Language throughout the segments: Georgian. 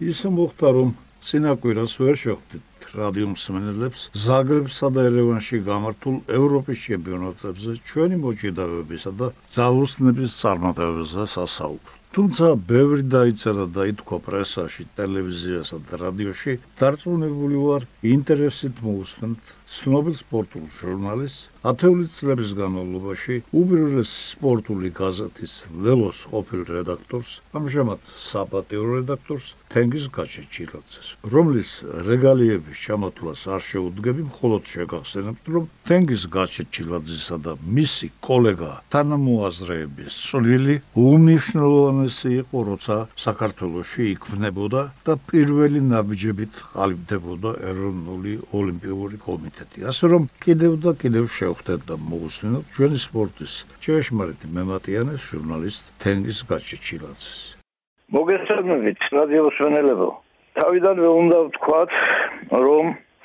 ისე მოხდა რომ წინაკვირას ვერ შეხვდით რადიო მსმენელებს ზაგრებსა და ერევანში გამართულ ევროპის ჩემპიონატებზე ჩვენი მოჭიდავებისა და ძალოსნების წარმატებებზე სასაუბრო. თუმცა ბევრი დაიწერა და ითქვა პრესაში, ტელევიზიასა და რადიოში, დარწმუნებული ვარ, ინტერესით მოусმენთ ცნობილ სპორტულ ჟურნალისტს, ათეული წლების განმავლობაში უბრალოდ სპორტული გაზეთის ლელოს ოფიციალურ რედაქტორს, ამჟამად საპატიო რედაქტორს თენგიზ გაჩეჩილაძეს, რომლის რეგალიების ჩამოთვლას არ შეუდგები, მხოლოდ შეგახსენებთ, რომ თენგიზ გაჩეჩილაძესა და მისი კოლეგა თანამოაზრეების წვლილი უმნიშვნელოვანესი იყო, როცა საქართველოსში იქმნებოდა და პირველი ნაბიჯებით ყალიბდებოდა ეროვნული ოლიმპიური კომიტეტი. ასე რომ კიდევ და კიდევ შევხვდეთ და მოусმინოთ ჩვენი სპორტის ჭეშმარიტ მემატიანეს ჟურნალისტ თენგის გაჩიჩილაძეს. მოგესალმებით რადიო მსმენელებო. თავიდანვე უნდა ვთქვათ, რომ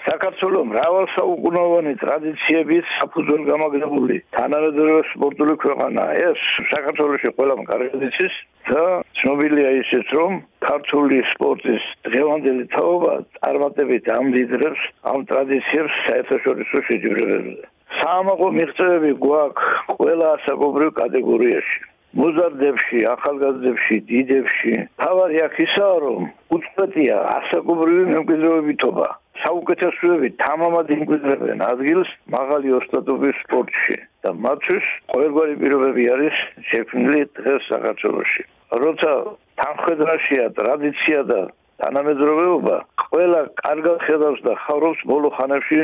საქართველოს მრავალსაუკუნოვანი ტრადიციების საფუძველ გამაგრებული თანამედროვე სპორტული ქვეყანაა ეს საქართველოსი ყველამ კარგად იცის და ცნობილია ისიც რომ ქართული სპორტის დღევანდელი თაობა წარმატებით ამდიდრებს ამ ტრადიციებს საერთაშორისო შეჯიბრებებზე საამაყო მიღწევები გვაქვს ყველა ასაკობრივ კატეგორიაში მოზარდებში, ახალგაზრდებში, დიდებში. თავარი აქ ისაა, რომ უწყვეტია ასაკობრივი მემკვიდრეობითობა. საუკეთესოები თამამად იმკვიდრებენ ადგილს მაღალი ოსტატობის სპორტში და მათთვის ყოველგვარი პირობები არის შექმნილი დღეს საქართველოში. როცა თანხმედრაშია ტრადიცია და თანამედროვეობა, ყველა კარგად ხედავს და ხარობს ბოლო ხანებში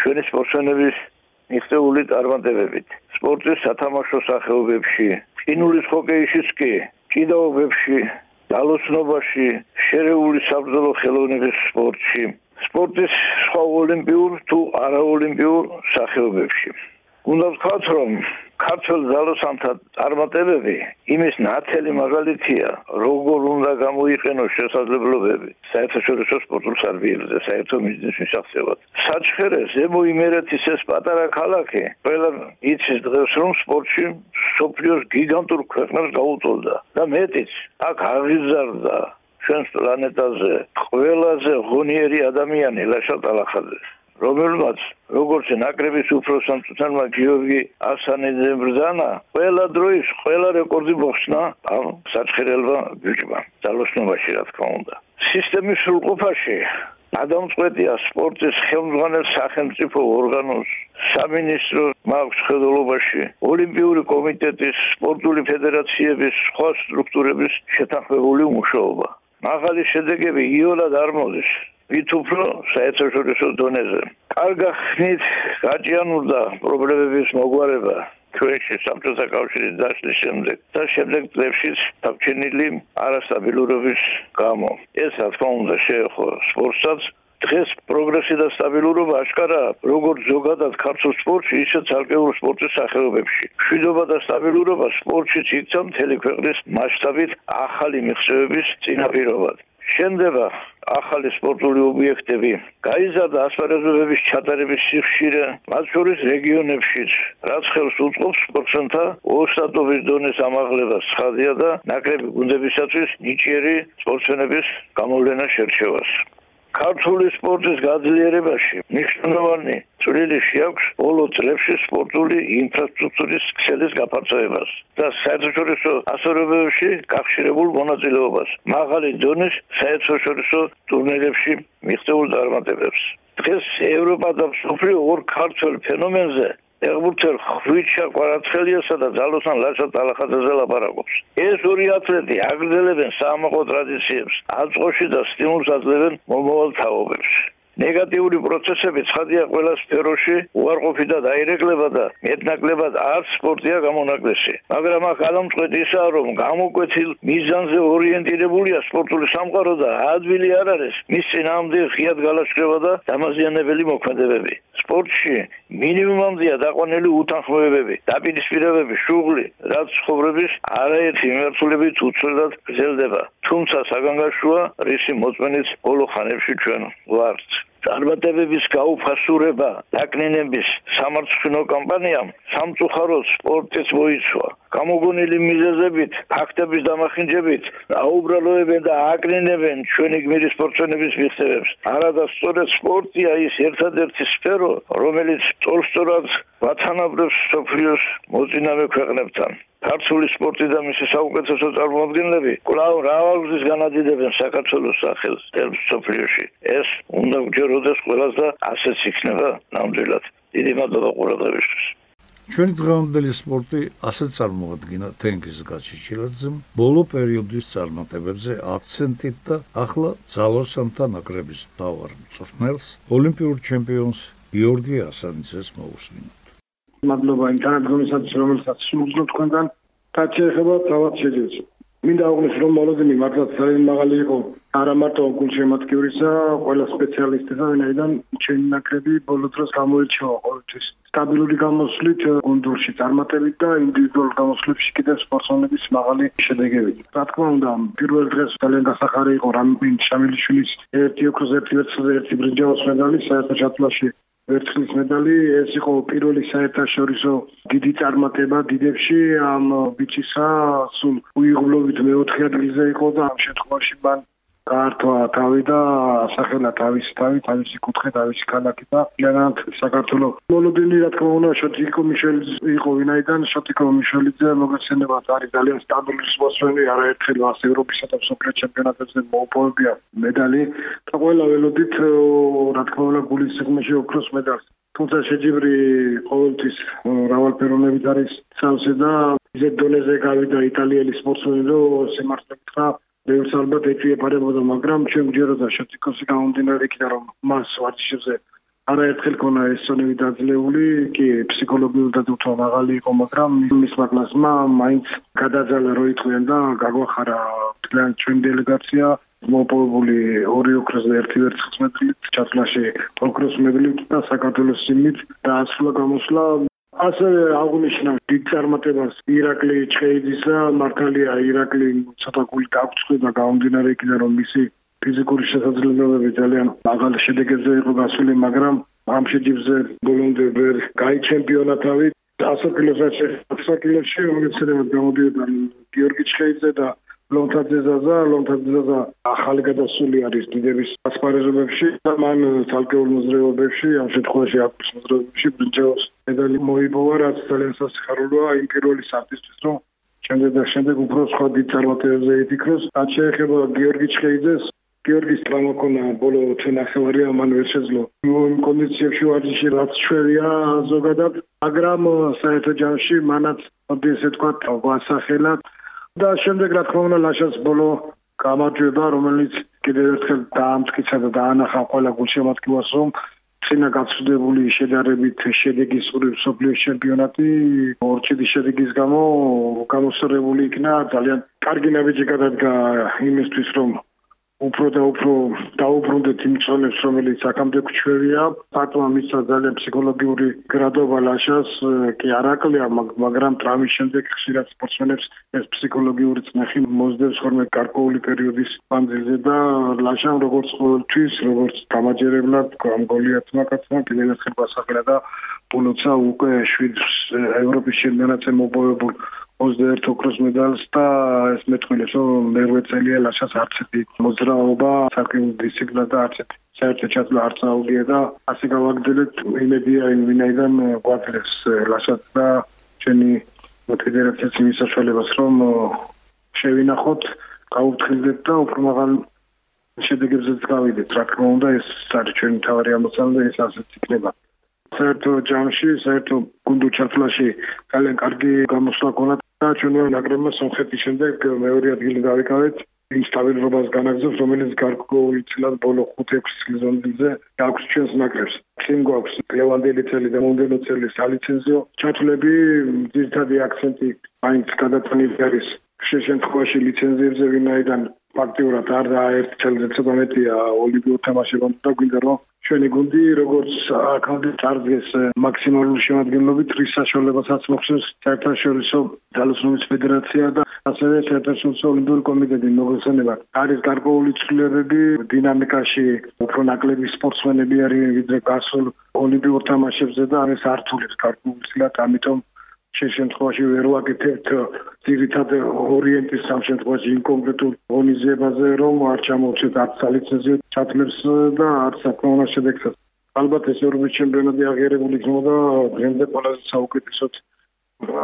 ჩვენი სპორტსმენების მიღწეული წარმატებებით. სპორტის სათამაშო სახეობებში, ყინულის ჰოკეიშიც კი, კიდაობებში, დალოცნობაში, შერეული საბრძოლო ხელოვნების სპორტში სპორტის სხვა ოლიმპიურ თუ არაოლიმპიურ სახეობებში. უნდა ვთქვათ, რომ ქართულ ძალოსანთა წარმატებები იმის ნათელი მაგალითია, როგორ უნდა გამოიყენოს შესაძლებლობები საერთაშორისო სპორტულ სარბიელზე, საერთო მიზნის მისაღწევად. საჩხერე ზემო იმერეთის ეს პატარა ქალაქი, ყველა იცის დღეს რომ სპორტში სოფლიოს გიგანტურ ქვეყნებს გაუწოლდა და მეტიც აქ აღიზარდა ჩვენს პლანეტაზე ყველაზე ღონიერი ადამიანი ლაშა ტალახაძე რომელმაც როგორც ნაკრების უფროსამწუთანმა გიორგი ასანიძე ბრძანა ყველა დროის ყველა რეკორდი მოხსნა ამ საცხერელმა ბიჭმა. ძალოსნობაში რა თქმა უნდა. სისტემის სრულყოფაში ადამიანწყვეტია სპორტის ხელმძღვანელ სახელმწიფო ორგანოს სამინისტრო მაქვს ხედულობაში. ოლიმპიური კომიტეტის სპორტული ფედერაციების სხვა სტრუქტურების შეთანხმებული მუშაობა მაღალი შედეგები იოლად არ მოდის ვით უფრო საერთაშორისო დონეზე. კარგა ხნით გაჭიანურდა პრობლემების მოგვარება ჩვენში სამწუხაროდ კავშირის დაშლის შემდეგ და შემდეგ წლებშიც დაგჩენილი არასტაბილურობის გამო. ეს რა თქმა უნდა შეეხო სპორტსაც დღეს პროგრესი და სტაბილურობა აშკარაა როგორც ზოგადად ქართულ სპორტში ისე ცალკეულ სპორტის სახეობებში. შვიდობა და სტაბილურობა სპორტშიც იქცა მთელი ქვეყნის მასშტაბით ახალი მიღწევების წინაპირობად. შენდება ახალი სპორტული ობიექტები, გაიზარდა ასპარეზობების ჩატარების სიხშირე, მათ შორის რეგიონებშიც, რაც ხელს უწყობს სპორტსმენთა ოსტატობის დონის ამაღლებას, ხაზია და ნაკრები გუნდებისათვის ნიჭიერი სპორტსმენების გამოვლენა შერჩევას. ქართული სპორტის გაძლიერებაში მნიშვნელოვანი წვლილი შეაქვს ბოლო წლებში სპორტული ინფრასტრუქტურის ქსელის გაფართოებას და საერთაშორისო ასოებებში გახშირებულ მონაწილეობას. მაღალი დონის საერთაშორისო ტურნირებში მიღწეულ წარმატებებს. დღეს ევროპა და მსოფლიო ორ ქართულ ფენომენზე ერბურთელ ხვიჩა კვარაცხელიასა და ძალოსან ლაშა ტალახაძეზე ლაპარაკობს. ეს ორი ათლეტი აგრძელებენ საამაყო ტრადიციებს, აწყოში და სტიმულს აძლევენ მომავალ თაობებს. ნეგატიური პროცესები ცხადია ყველა სფეროში უარყოფი და დაირეკლება და მეტნაკლებად არც სპორტია გამონაკლისი. მაგრამ აქ ალამწყვეტი ისაა რომ გამოკვეთილ მიზანზე ორიენტირებულია სპორტული სამყარო და ადვილი არ არის მის წინამდე ხიად გალაშქრება და დამაზიანებელი მოქმედებები. სპორტში მინიმუმამდეა დაყვანილი უთანხმოებები დაპირისპირებები შუღლი რაც ცხოვრების არაერთი მიმართულებით უცვლელად გრძელდება. თუმცა საგანგაშოა რისი მოწმენიც ბოლო ხანებში ჩვენ ვართ წარმატებების გაუფასურება დაკნინების სამართლო კამპანიამ სამწუხაროდ სპორტის მოიცვა. გამოგონილი მიზეზებით, ფაქტების დამახინჯებით, აუბრალოებენ და აკნინებენ ჩვენი გმირის სპორტსმენების მიღწევებს. არადა სწორედ სპორტია ის ერთადერთი სფერო, რომელიც სწორად ვათანაბრებს სოფლიოს მოწინავე ქვეყნებთან. ქართული სპორტი და მისი საუკეთესო წარმოადგენლები კვლავ რავალზის განადიდებენ საქართველოს სახელს სოფლიოში. ეს უნდა გჯეროდეს ყველას და ასეც იქნება ნამდვილად. დიდი მადლობა ყურადღებისთვის. ჩვენი დღევანდელი სპორტი ასე წარმოადგინა თენგიზ გაჩიჩილაძემ ბოლო პერიოდის წარმატებებზე აქცენტით და ახლა ძალოსანთა ნაკრების დავარ მწვრთნელს ოლიმპიურ ჩემპიონს გიორგი ასანიძეს მოუსმინოთ. მადლობა იმ თანადგომისათვის რომელსაც შემოძლო თქვენგან და შეიძლება თავად შეგვიძლია მინდა აღნიშნო რომ მოლოდინი მართლაც ძალიან მაღალი იყო. არა მარტო გულშემატკივრისა ყველა სპეციალისტისა ვინაიდან ჩემი ნაკრები ბოლო დროს გამოირჩევა ყოველთვის. სტაბილური გამოსვლით გუნდურში წარმატებით და ინდივიდუალურ გამოსვლებში კიდევ სპორტსმენების მაღალი შედეგებით. რა თქმა უნდა, პირველ დღეს ძალიან დასახარე იყო რამინ შამილიშვილის ერთი ოქროს ერთი ვერცხლის ერთი ბრინჯაოს მედალი ჩათვლაში ვერცხლის მედალი ეს იყო პირველი საერთაშორისო დიდი წარმატება დიდებში ამ ბიჭისა სულ უიღბლობით მეოთხე ადგილზე იყო და ამ შემთხვევაში მან გაართვა თავი და სახელა თავისი თავი, თავისი კუთხე, თავისი ქალაქი და ჯანათ საქართველოს. მოლოდინი რა თქმა უნდა შოტიკო მიშელიძე იყო ვინაიდან შოტიკო მიშელიძე მოგესენებათ არის ძალიან სტაბილური სპორტსმენი არაერთხელ მას ევროპისა და მსოფლიო ჩემპიონატებზე მოუპოვებია მედალი და ყველა ველოდით რა თქმა უნდა გულის სიღრმეში ოქროს მედალს. თუმცა შეჯიბრი ყოველთვის რავალფეროვნებით არის წავსე და ისეთ დონეზე გავიდა იტალიელი სპორტსმენი რომ სიმართლე გითხრა ბევრს ალბათ ეჭვიებარებოდა, მაგრამ ჩვენ გვჯეროდა შეტიკოსი გამომდინარე იქიდან რომ მას ვარჯიშებზე არაერთხელ ქონა ეს სონები დაძლეული, კი ფსიქოლოგიურად უთო მაღალი იყო, მაგრამ მის მაგნასმა მაინც გადაძალა რო იტყვიან და გაგვახარა თან ჩვენ დელეგაცია. მოპოვებული ორი ოქროს და ერთი ვერცხლის მედლით, ჩათვლაში ოქროს მედლით და საქართველოს სიმით და ასვლა გამოსვლა ასევე აღნიშნა დიდ წარმატებას ირაკლი ჩხეიძისა მართალია ირაკლი ცოტა გული გაგვწყვეტა გამომდინარე იქიდან რომ მისი ფიზიკური შესაძლებლობები ძალიან მაღალ შედეგებზე იყო გასული მაგრამ ამ შეჯიბზე ბოლომდე ვერ გაი ჩემპიონათავი. ასაკილოსაც ასაკილოში უმეცნიერად გამოდიოდა გიორგი ჩხეიძე და ლონთაძეზაზა ლონთაძეზაზა ახალი გადასული არის დიდების ასპარეზობებში და მან თალკეულ მოძრაობებში ამ შემთხვევაში აქვს მოძრაობებში ბრინჯაოს მედალი მოიპოვა რაც ძალიან სასიხარულოა იმ პირველი საფისთვის რომ შემდეგ და შემდეგ უფრო სხვა დიდ წარმატებებზე იფიქროს რაც შეეხება გიორგი ჩხეიძეს გიორგის ტრამოკონა ბოლო თენახევარია მან ვერ შეძლო. იმ კონდიციებში ვარჯიში რაც ჩვენია ზოგადად მაგრამ საერთო ჯამში მანაც მოდი ესე თქვა ვასახელად და შემდეგ რა თქმა უნდა ლაშას ბოლო გამარჯვება რომელიც კიდევ ერთხელ დაამტკიცა და დაანახა ყველა გულშემატკივარს რომ წინა გაცვლებული შედარებით შედეგის ორი სოფლიო ჩემპიონატი ორჩიდი შედეგის გამო გამოსწორებული იქნა. ძალიან კარგი ნაბიჯი გადადგა იმისთვის რომ უფრო და უფრო დაუბრუნდეთ იმ წონებს, რომელიც აქამდე გვჩვევია. პატმა მისცა ძალიან ფსიქოლოგიური გრადობა ლაშას, კი არაკლია, მაგრამ ტრამის შემდეგ ხშირად სპორტსმენებს ეს ფსიქოლოგიური წნეხი მოსდევს ხოლმე გარკვეული პერიოდის მანძილზე და ლაშამ როგორც ყოველთვის, როგორც გამაჯერებლად, ამ გოლიათმა კაცმა კიდევ ერთხელ გასახელა და ბოლოცა უკვე 7 ევროპის ჩემპიონატზე მოპოვებულ 21 ოქროს მედალს და ეს მეტყვილებს რომ მერვე წელია ლაშას არც ერთი მოძრაობა საკმაოდ დისციპლინა და არც ერთი საერთო ჩათვლა არ წაუგია და ასე გავაგრძელებთ იმედია ვინაიდან გვაძლევს ლაშას და ჩვენი ფედერაციის მისაშვალებას რომ შევინახოთ გავუფრთხილდეთ და უფრო მაღალ შედეგებზეც გავიდეთ. რა თქმა უნდა ეს არის ჩვენი მთავარი ამოცანა და ეს ასეც იქნება. საერთო ჯამში საერთო გუნდურ ჩათვლაში ძალიან კარგი გამოსვლა გონათ და ჩვენ ნაკრებმა სამხრეთის შემდეგ მეორე ადგილი დავიკავეთ იმ სტაბილურობას განაგზობს, რომელიც გარკვეული წლად ბოლო 5-6 სეზონზე აქვს ჩვენს ნაკრებს. წინ გვაქვს ლევანდელი წელი და მომდენო წელი სალიცენზიო ჩათვლები, ძირთადი აქცენტი მაინც გადატანილი არის. შე შემთხვევაში ლიცენზიებზე ვინაიდან ფაქტიურად არ ერთ წელზე ცოტა მეტია ოლიმპიურ თამაშებამდე და გვინდა რომ ჩვენი გუნდი როგორც აქამდე წარდგეს მაქსიმალური შემადგენლობით რის საშუალებასაც მოხსნეს საერთაშორისო ძალოსნობის ფედერაცია და ასევე საერთაშორისო ოლიმპიური კომიტეტი. მოგხსენება არის გარკვეული ცვლილებები დინამიკაში უფრო ნაკლები სპორტსმენები არიან ვიდრე გასულ ოლიმპიურ თამაშებზე და ეს ართულებს გარკვეულწილად ამიტომ შენ შემთხვევაში ვერ ვაკეთებთ ძირითად ორიენტის სამ შემთხვევაში იმ კონკრეტულ ღონისძიებაზე რომ არ ჩამოვცეთ არც სალიცენზიო ჩათვლებს და არც საკმაოდ შედეგსაც. ალბათ ეს ევროპის ჩემპიონატი აღიარებული იქნება დღემდე ყველაზე საუკეთესოდ.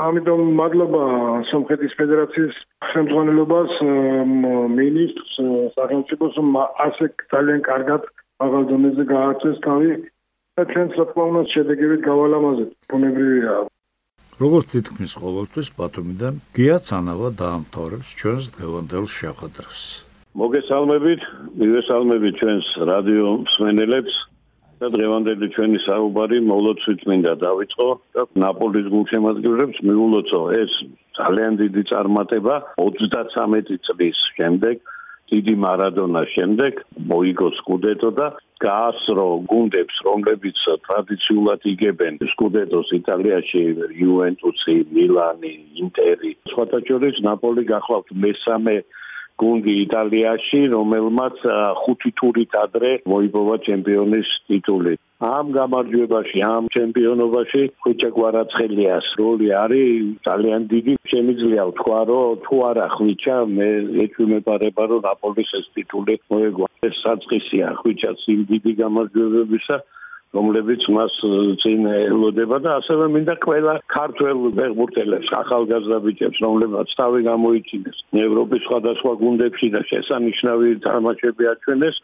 ამიტომ მადლობა სომხეთის ფედერაციის ხელმძღვანელობას მინისტრს სახელმწიფოს ასე ძალიან კარგად აღარ დონეზე გააცეს თავი და ჩვენც რა თქმა უნდა შედეგებით გავალამაზეთ. ბუნებრივია როგორც თითქმის ყოველთვის ბათუმიდან გია ცანავა დაამთავრებს ჩვენს დღევანდელ შეხვედრას. მოგესალმებით, მივესალმებით ჩვენს რადიო მსმენელებს და დღევანდელი ჩვენი საუბარი მოლოცვით მინდა დავიწყო და ნაპოლის გულშემატკივრებს მიულოცო ეს ძალიან დიდი წარმატება 33 წლის შემდეგ დიდი მარადონას შემდეგ მოიგო სკუდეტო და გაასრო გუნდებს რომლებიც ტრადიციულად იგებენ სკუდეტოს იტალიაში იუვენტუსი, მილანი, ინტერი. სხვათა შორის ნაპოლი გახლავთ მესამე გუნდი იტალიაში, რომელმაც ხუთი თურით ადრე მოიპოვა ჩემპიონის ტიტული. ამ გამარჯვებაში, ამ ჩემპიონობაში ხვიჩა გვარაცხელიას როლი არის ძალიან დიდი. შემიძლია ვთქვა, რომ თუ არა ხვიჩა, მე ეჩვენებარება, რომ ნაპოლის ეს ტიტული მოეგო. ეს საწყისია ხვიჩას იმ დიდი გამარჯვებებისა. რომლებიც მას წინ ელოდება და ასევე მინდა ყველა ქართველ ფეხბურთელებს, ახალგაზრდა ბიჭებს, რომლებიც თავი გამოიჩინეს ევროპის სხვადასხვა გუნდებში და შესანიშნავი თამაშები აჩვენეს,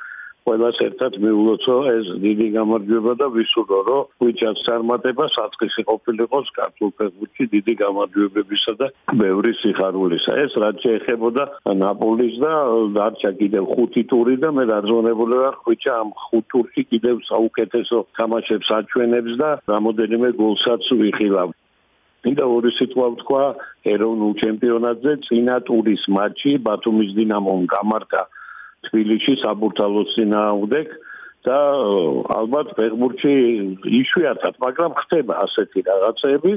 ყველას ერთად მიულოცო ეს დიდი გამარჯვება და ვისურვო რომ ვიჭაც წარმატება საწყისი ყოფილიყოს ქართულ ფეხბურთში დიდი გამარჯვებებისა და ბევრი სიხარულისა. ეს რაც შეეხებოდა ნაპოლის და დარჩა კიდევ ხუთი ტური და მე დარწმუნებული ვარ ვიჭა ამ ხუთ ტურში კიდევ საუკეთესო თამაშებს აჩვენებს და რამოდენიმე გოლსაც ვიხილავ. მინდა ორი სიტყვა ვთქვა ეროვნულ ჩემპიონატზე წინა ტურის მატჩი ბათუმის დინამომ გამართა თბილისში საბურთალოს ძინაუდეკ და ალბათ ფეხბურთში იშვიათად, მაგრამ ხდება ასეთი რაღაცები.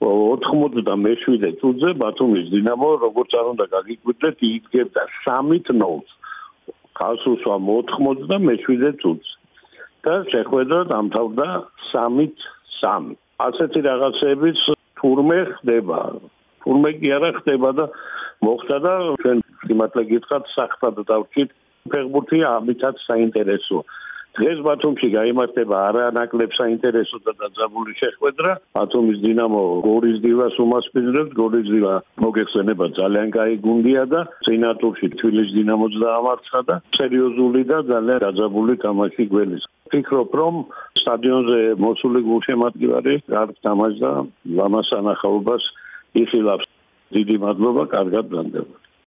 97 წუთზე ბათუმის დინამო როგორც არ უნდა გაგიკვირდეთ იდგებდა 3-0 ხალხსა 97 წუთს. და შეხვედრა დამთავრდა 3-3 ასეთი რაღაცებიც თურმე ხდება თურმე კი არა ხდება და მოხდა და ჩვენ სიმართლე გითხრათ სახთად დავჭით ფეხბურთი ამითაც საინტერესო. დღეს ბათუმში გამართება არანაკლებ საინტერესო და დაძაბული შეხვედრა. ბათუმის დინამო გორის დილას უმასპინძლებს გორის დილა მოგეხსენება ძალიან კაი გუნდია და წინატურში თბილისის დინამოც დაამარცხა და სერიოზული და ძალიან დაძაბული თამაში გველის. ფიქრობ რომ სტადიონზე მოსული გულშემატკივარი არ თამაშდა ლამას ანახაობას იხილავს დიდი მადლობა კარგად განდევთ